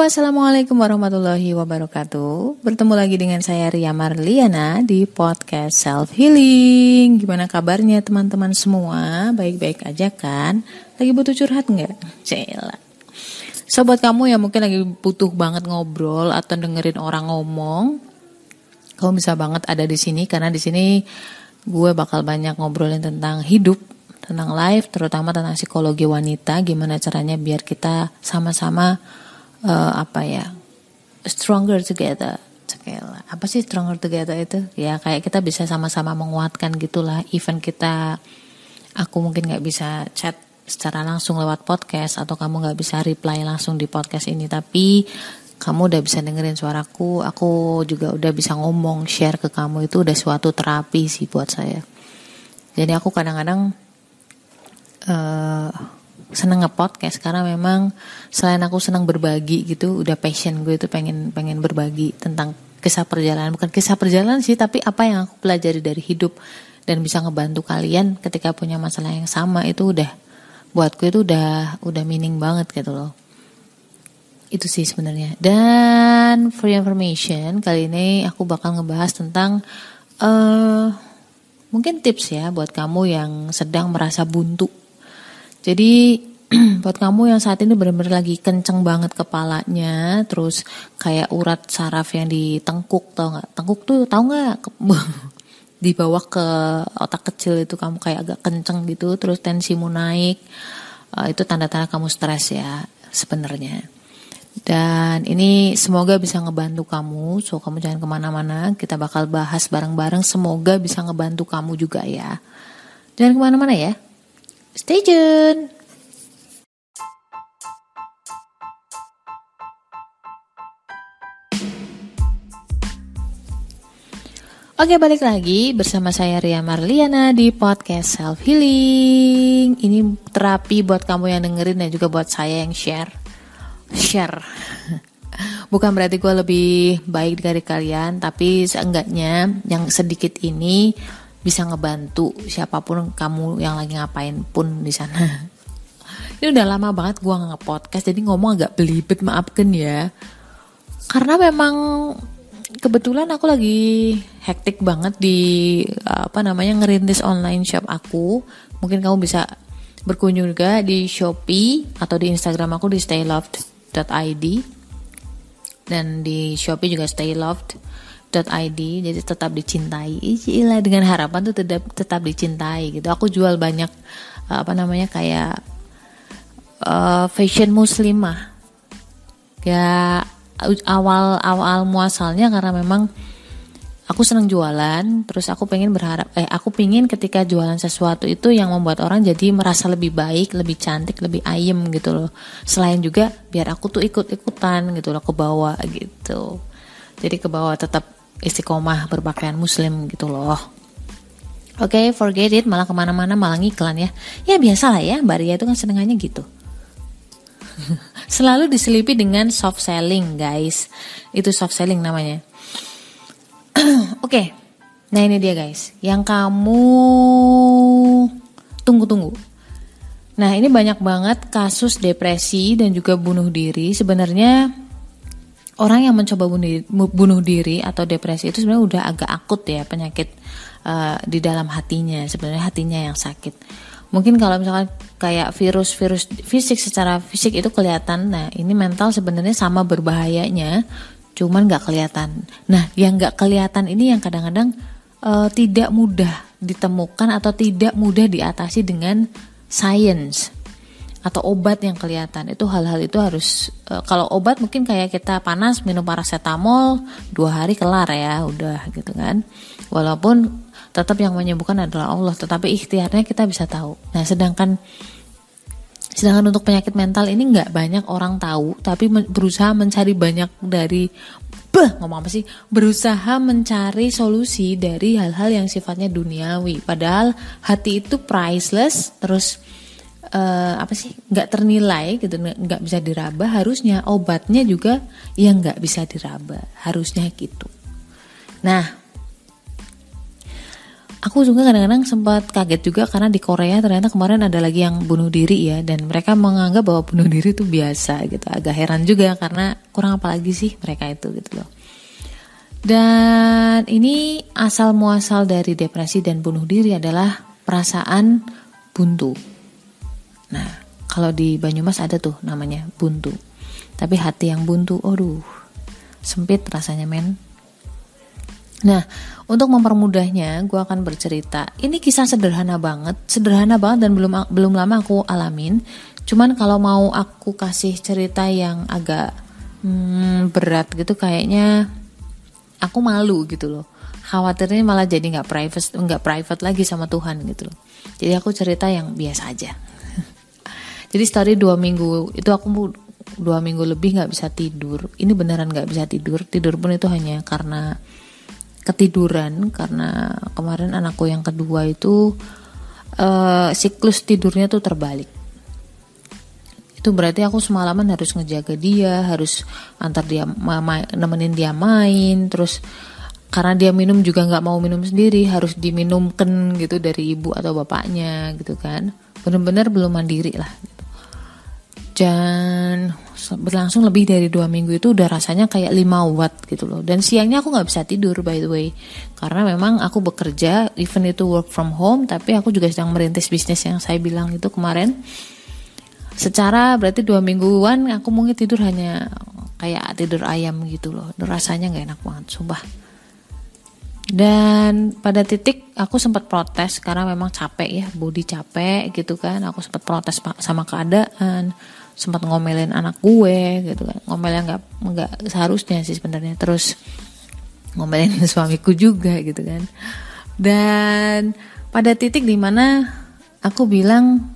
Assalamualaikum warahmatullahi wabarakatuh Bertemu lagi dengan saya Ria Marliana di podcast Self Healing Gimana kabarnya teman-teman semua? Baik-baik aja kan? Lagi butuh curhat nggak? Cela Sobat kamu yang mungkin lagi butuh banget ngobrol atau dengerin orang ngomong Kamu bisa banget ada di sini karena di sini gue bakal banyak ngobrolin tentang hidup tentang life, terutama tentang psikologi wanita, gimana caranya biar kita sama-sama uh, apa ya? Stronger together. Apa sih stronger together itu? Ya kayak kita bisa sama-sama menguatkan gitulah. Even kita aku mungkin nggak bisa chat secara langsung lewat podcast atau kamu nggak bisa reply langsung di podcast ini tapi kamu udah bisa dengerin suaraku aku juga udah bisa ngomong share ke kamu. Itu udah suatu terapi sih buat saya. Jadi aku kadang-kadang uh, seneng ngepodcast karena memang selain aku senang berbagi gitu udah passion gue itu pengen pengen berbagi tentang kisah perjalanan. Bukan kisah perjalanan sih tapi apa yang aku pelajari dari hidup dan bisa ngebantu kalian ketika punya masalah yang sama itu udah buatku itu udah udah meaning banget gitu loh. Itu sih sebenarnya. Dan for information kali ini aku bakal ngebahas tentang uh, mungkin tips ya buat kamu yang sedang merasa buntu jadi buat kamu yang saat ini benar-benar lagi kenceng banget kepalanya, terus kayak urat saraf yang di tengkuk tau nggak? Tengkuk tuh tau nggak? di bawah ke otak kecil itu kamu kayak agak kenceng gitu, terus tensimu naik, uh, itu tanda-tanda kamu stres ya sebenarnya. Dan ini semoga bisa ngebantu kamu, so kamu jangan ke mana-mana, kita bakal bahas bareng-bareng, semoga bisa ngebantu kamu juga ya. Jangan ke mana-mana ya, Stay tune! Oke balik lagi bersama saya Ria Marliana di podcast Self Healing Ini terapi buat kamu yang dengerin dan juga buat saya yang share. Share. Bukan berarti gue lebih baik dari kalian Tapi seenggaknya yang sedikit ini bisa ngebantu siapa pun kamu yang lagi ngapain pun di sana. Ini udah lama banget gue nggak podcast jadi ngomong agak belibet maafkan ya. Karena memang kebetulan aku lagi hektik banget di apa namanya ngerintis online shop aku. Mungkin kamu bisa berkunjung juga di Shopee atau di Instagram aku di stayloved.id dan di Shopee juga stayloved id jadi tetap dicintai. Icilah dengan harapan tuh tetap tetap dicintai gitu. Aku jual banyak apa namanya kayak uh, fashion muslimah. Ya awal awal muasalnya karena memang aku senang jualan terus aku pengen berharap eh aku pengen ketika jualan sesuatu itu yang membuat orang jadi merasa lebih baik lebih cantik lebih ayem gitu loh. Selain juga biar aku tuh ikut ikutan gitu loh ke bawah gitu. Jadi ke bawah tetap istiqomah berpakaian muslim gitu loh Oke, okay, forget it, malah ke mana-mana malah ngiklan ya. Ya biasa lah ya, Mbak Ria itu kan senengannya gitu. Selalu diselipi dengan soft selling, guys. Itu soft selling namanya. Oke, okay. nah ini dia guys. Yang kamu tunggu-tunggu. Nah ini banyak banget kasus depresi dan juga bunuh diri. Sebenarnya orang yang mencoba bunuh, bunuh diri atau depresi itu sebenarnya udah agak akut ya penyakit uh, di dalam hatinya sebenarnya hatinya yang sakit. Mungkin kalau misalkan kayak virus-virus fisik secara fisik itu kelihatan nah ini mental sebenarnya sama berbahayanya cuman nggak kelihatan. Nah yang nggak kelihatan ini yang kadang-kadang uh, tidak mudah ditemukan atau tidak mudah diatasi dengan science atau obat yang kelihatan. Itu hal-hal itu harus e, kalau obat mungkin kayak kita panas minum paracetamol dua hari kelar ya udah gitu kan. Walaupun tetap yang menyembuhkan adalah Allah tetapi ikhtiarnya kita bisa tahu. Nah sedangkan sedangkan untuk penyakit mental ini nggak banyak orang tahu tapi berusaha mencari banyak dari beh ngomong apa sih? Berusaha mencari solusi dari hal-hal yang sifatnya duniawi. Padahal hati itu priceless terus uh, apa sih nggak ternilai gitu nggak bisa diraba harusnya obatnya juga yang nggak bisa diraba harusnya gitu. Nah aku juga kadang-kadang sempat kaget juga karena di Korea ternyata kemarin ada lagi yang bunuh diri ya dan mereka menganggap bahwa bunuh diri itu biasa gitu. Agak heran juga karena kurang apa lagi sih mereka itu gitu loh. Dan ini asal muasal dari depresi dan bunuh diri adalah perasaan buntu nah kalau di Banyumas ada tuh namanya buntu tapi hati yang buntu aduh sempit rasanya men Nah, untuk mempermudahnya, gue akan bercerita. Ini kisah sederhana banget, sederhana banget dan belum belum lama aku alamin. Cuman kalau mau aku kasih cerita yang agak hmm, berat gitu, kayaknya aku malu gitu loh. Khawatirnya malah jadi nggak private, nggak private lagi sama Tuhan gitu loh. Jadi aku cerita yang biasa aja. Jadi story dua minggu itu aku dua minggu lebih nggak bisa tidur. Ini beneran nggak bisa tidur. Tidur pun itu hanya karena ketiduran karena kemarin anakku yang kedua itu uh, siklus tidurnya tuh terbalik itu berarti aku semalaman harus ngejaga dia harus antar dia nemenin dia main terus karena dia minum juga nggak mau minum sendiri harus diminumkan gitu dari ibu atau bapaknya gitu kan bener-bener belum mandiri lah gitu. Dan berlangsung lebih dari dua minggu itu udah rasanya kayak 5 watt gitu loh. Dan siangnya aku nggak bisa tidur by the way. Karena memang aku bekerja even itu work from home tapi aku juga sedang merintis bisnis yang saya bilang itu kemarin. Secara berarti dua mingguan aku mungkin tidur hanya kayak tidur ayam gitu loh. Rasanya nggak enak banget sumpah. Dan pada titik aku sempat protes karena memang capek ya body capek gitu kan. Aku sempat protes sama keadaan sempat ngomelin anak gue gitu kan. Ngomelin nggak nggak seharusnya sih sebenarnya. Terus ngomelin suamiku juga gitu kan. Dan pada titik di mana aku bilang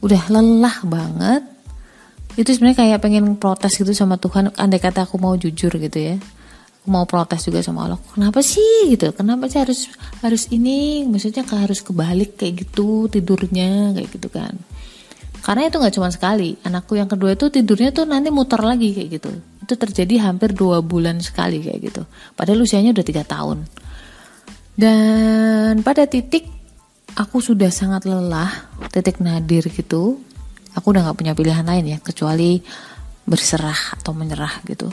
udah lelah banget. Itu sebenarnya kayak pengen protes gitu sama Tuhan. Andai kata aku mau jujur gitu ya. Aku mau protes juga sama Allah. Kenapa sih? gitu. Kenapa sih harus harus ini? Maksudnya harus kebalik kayak gitu tidurnya kayak gitu kan karena itu nggak cuma sekali. Anakku yang kedua itu tidurnya tuh nanti muter lagi kayak gitu. Itu terjadi hampir dua bulan sekali kayak gitu. Padahal usianya udah tiga tahun. Dan pada titik aku sudah sangat lelah titik nadir gitu aku udah nggak punya pilihan lain ya kecuali berserah atau menyerah gitu.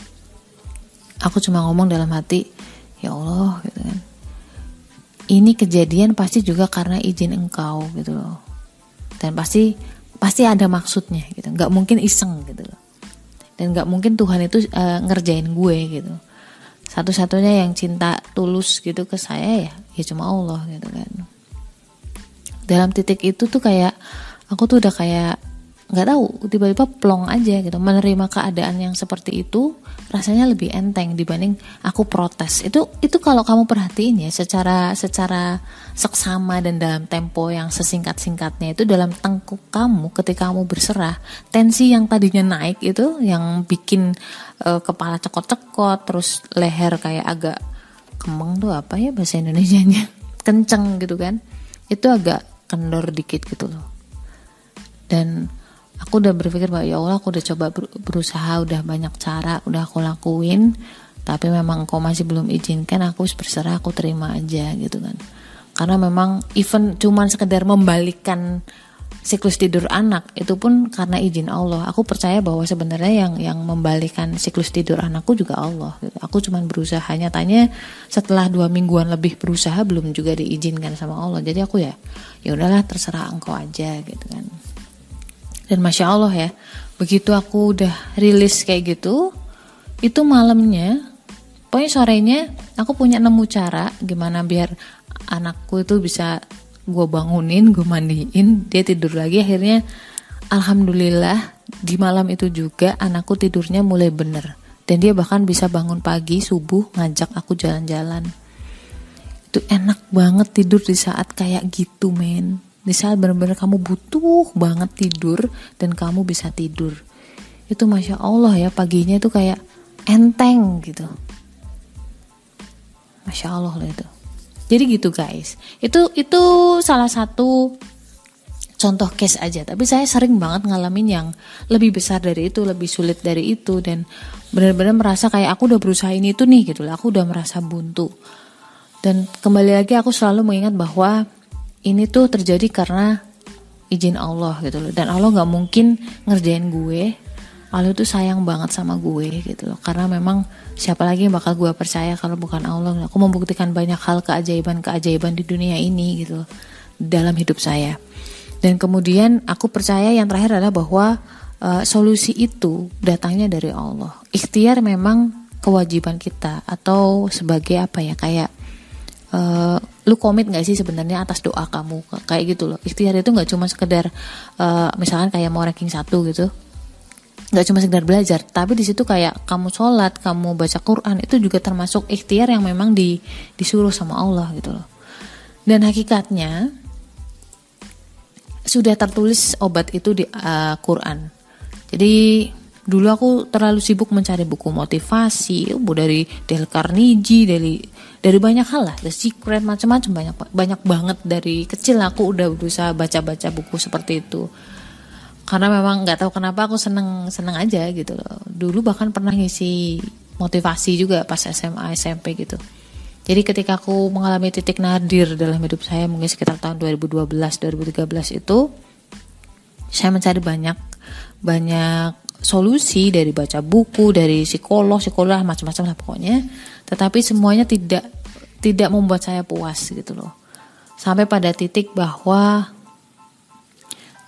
Aku cuma ngomong dalam hati ya Allah gitu kan. Ini kejadian pasti juga karena izin engkau gitu loh. Dan pasti pasti ada maksudnya gitu. Nggak mungkin iseng gitu loh. Dan nggak mungkin Tuhan itu uh, ngerjain gue gitu. Satu-satunya yang cinta tulus gitu ke saya ya ya cuma Allah gitu kan. Dalam titik itu tuh kayak aku tuh udah kayak nggak tahu tiba-tiba plong aja gitu. Menerima keadaan yang seperti itu rasanya lebih enteng dibanding aku protes. Itu itu kalau kamu perhatiin ya secara secara seksama dan dalam tempo yang sesingkat singkatnya itu dalam tengkuk kamu ketika kamu berserah tensi yang tadinya naik itu yang bikin uh, kepala cekot-cekot terus leher kayak agak kembang tuh apa ya bahasa Indonesia nya kenceng gitu kan? Itu agak kendor dikit gitu loh. Dan aku udah berpikir bahwa ya Allah aku udah coba berusaha udah banyak cara udah aku lakuin tapi memang kau masih belum izinkan aku berserah aku terima aja gitu kan. Karena memang even cuman sekedar membalikan siklus tidur anak itu pun karena izin Allah. Aku percaya bahwa sebenarnya yang yang membalikan siklus tidur anakku juga Allah gitu. aku cuman berusaha. Nyatanya setelah dua mingguan lebih berusaha belum juga diizinkan sama Allah. Jadi aku ya ya udahlah terserah engkau aja gitu kan dan masya Allah ya, begitu aku udah rilis kayak gitu, itu malamnya, pokoknya sorenya aku punya nemu cara gimana biar anakku itu bisa gue bangunin, gue mandiin, dia tidur lagi. Akhirnya, alhamdulillah di malam itu juga anakku tidurnya mulai bener dan dia bahkan bisa bangun pagi subuh ngajak aku jalan-jalan. Itu enak banget tidur di saat kayak gitu men di saat benar-benar kamu butuh banget tidur dan kamu bisa tidur. Itu masya Allah ya paginya itu kayak enteng gitu. Masya Allah loh itu. Jadi gitu guys. Itu itu salah satu contoh case aja. Tapi saya sering banget ngalamin yang lebih besar dari itu lebih sulit dari itu. Dan benar-benar merasa kayak aku udah berusaha ini itu nih gitu lah aku udah merasa buntu. Dan kembali lagi aku selalu mengingat bahwa ini tuh terjadi karena izin Allah gitu loh. Dan Allah nggak mungkin ngerjain gue. Allah tuh sayang banget sama gue gitu loh. Karena memang siapa lagi yang bakal gue percaya kalau bukan Allah. Aku membuktikan banyak hal keajaiban-keajaiban di dunia ini gitu loh. Dalam hidup saya. Dan kemudian aku percaya yang terakhir adalah bahwa uh, solusi itu datangnya dari Allah. Ikhtiar memang kewajiban kita atau sebagai apa ya kayak uh, lu komit gak sih sebenarnya atas doa kamu? Kayak gitu loh. Ikhtiar itu nggak cuma sekedar uh, misalkan kayak mau ranking satu gitu. Nggak cuma sekedar belajar tapi di situ kayak kamu sholat kamu baca Quran itu juga termasuk ikhtiar yang memang di, disuruh sama Allah gitu loh. Dan hakikatnya sudah tertulis obat itu di uh, Quran. Jadi dulu aku terlalu sibuk mencari buku motivasi dari Dale Carnegie dari dari banyak hal lah. The Secret macam-macam banyak banyak banget dari kecil aku udah berusaha baca-baca buku seperti itu. Karena memang nggak tahu kenapa aku seneng seneng aja gitu loh. Dulu bahkan pernah ngisi motivasi juga pas SMA SMP gitu. Jadi ketika aku mengalami titik nadir dalam hidup saya mungkin sekitar tahun 2012 2013 itu saya mencari banyak banyak solusi dari baca buku, dari psikolog, psikolog macam-macam lah pokoknya. Tetapi semuanya tidak tidak membuat saya puas gitu loh. Sampai pada titik bahwa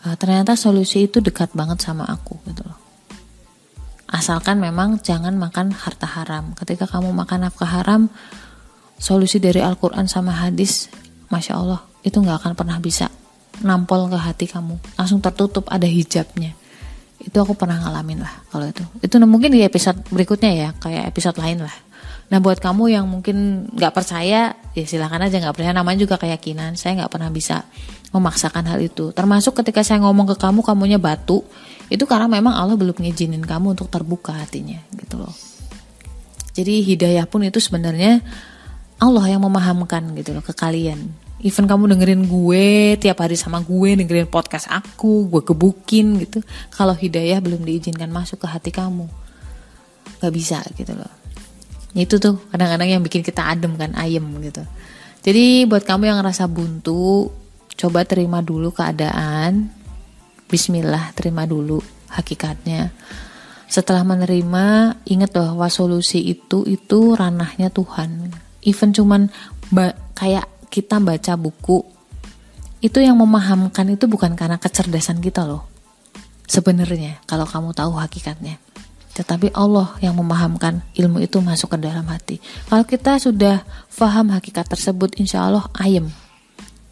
uh, ternyata solusi itu dekat banget sama aku gitu loh. Asalkan memang jangan makan harta haram. Ketika kamu makan nafkah haram, solusi dari Al-Quran sama hadis, masya Allah itu nggak akan pernah bisa nampol ke hati kamu. Langsung tertutup ada hijabnya itu aku pernah ngalamin lah kalau itu. Itu mungkin di episode berikutnya ya kayak episode lain lah. Nah buat kamu yang mungkin nggak percaya ya silahkan aja nggak percaya. Namanya juga keyakinan. Saya nggak pernah bisa memaksakan hal itu. Termasuk ketika saya ngomong ke kamu kamunya batu itu karena memang Allah belum ngizinin kamu untuk terbuka hatinya gitu loh. Jadi hidayah pun itu sebenarnya Allah yang memahamkan gitu loh ke kalian even kamu dengerin gue tiap hari sama gue dengerin podcast aku gue kebukin gitu. Kalau hidayah belum diizinkan masuk ke hati kamu. Nggak bisa gitu loh. Itu tuh kadang-kadang yang bikin kita adem kan ayem gitu. Jadi buat kamu yang ngerasa buntu coba terima dulu keadaan. Bismillah terima dulu hakikatnya. Setelah menerima ingat bahwa solusi itu itu ranahnya Tuhan. Even cuman kayak kita baca buku itu yang memahamkan itu bukan karena kecerdasan kita loh. Sebenarnya kalau kamu tahu hakikatnya. Tetapi Allah yang memahamkan ilmu itu masuk ke dalam hati. Kalau kita sudah faham hakikat tersebut, insya Allah ayem,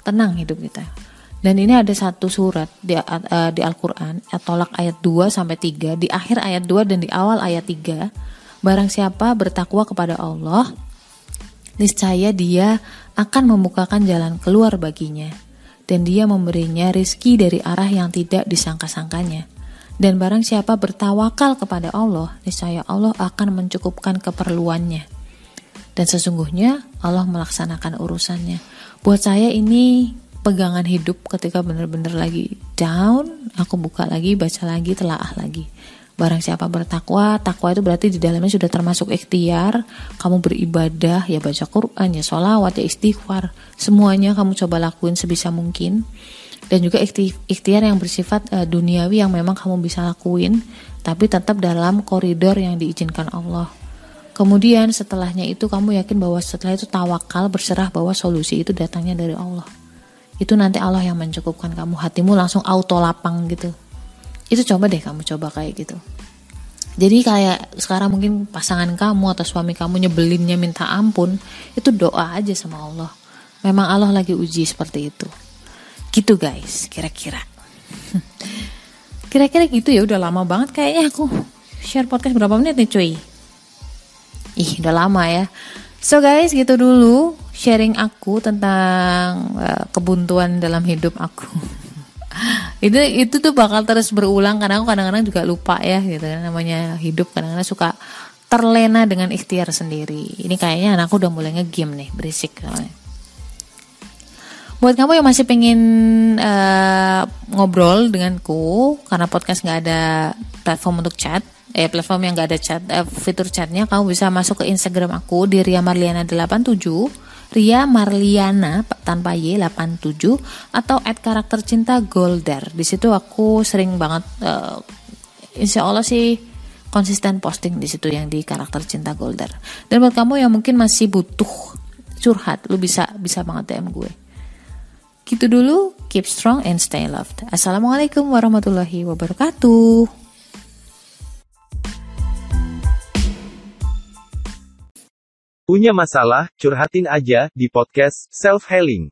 tenang hidup kita. Dan ini ada satu surat di, uh, di Al-Quran, tolak ayat 2 sampai 3, di akhir ayat 2 dan di awal ayat 3. Barang siapa bertakwa kepada Allah, niscaya dia akan membukakan jalan keluar baginya, dan dia memberinya rizki dari arah yang tidak disangka-sangkanya. Dan barang siapa bertawakal kepada Allah, niscaya Allah akan mencukupkan keperluannya. Dan sesungguhnya Allah melaksanakan urusannya. Buat saya ini pegangan hidup ketika benar-benar lagi down, aku buka lagi, baca lagi, telaah lagi. Barang siapa bertakwa, takwa itu berarti di dalamnya sudah termasuk ikhtiar. Kamu beribadah, ya baca Quran, ya sholawat, ya istighfar. Semuanya kamu coba lakuin sebisa mungkin. Dan juga ikhtiar yang bersifat uh, duniawi yang memang kamu bisa lakuin. Tapi tetap dalam koridor yang diizinkan Allah. Kemudian setelahnya itu kamu yakin bahwa setelah itu tawakal berserah bahwa solusi itu datangnya dari Allah. Itu nanti Allah yang mencukupkan kamu. Hatimu langsung auto lapang gitu itu coba deh kamu coba kayak gitu. Jadi kayak sekarang mungkin pasangan kamu atau suami kamu nyebelinnya minta ampun itu doa aja sama Allah. Memang Allah lagi uji seperti itu. Gitu guys kira-kira. Kira-kira gitu ya udah lama banget kayaknya aku share podcast berapa menit nih cuy? Ih udah lama ya. So guys gitu dulu sharing aku tentang uh, kebuntuan dalam hidup aku itu itu tuh bakal terus berulang. Karena aku kadang-kadang juga lupa ya gitu kan. Namanya hidup kadang-kadang suka terlena dengan ikhtiar sendiri. Ini kayaknya anakku udah mulai ngegame nih berisik buat kamu yang masih pengen uh, ngobrol denganku karena podcast nggak ada platform untuk chat eh platform yang nggak ada chat eh, fitur chatnya kamu bisa masuk ke Instagram aku di Ria Marliana 87 Ria Marliana tanpa Y 87 atau at karakter cinta Golder. Di situ aku sering banget uh, insya Allah sih konsisten posting di situ yang di karakter cinta Golder. Dan buat kamu yang mungkin masih butuh curhat, lu bisa bisa banget DM gue. Gitu dulu, keep strong and stay loved. Assalamualaikum warahmatullahi wabarakatuh. Punya masalah, curhatin aja di podcast Self Healing.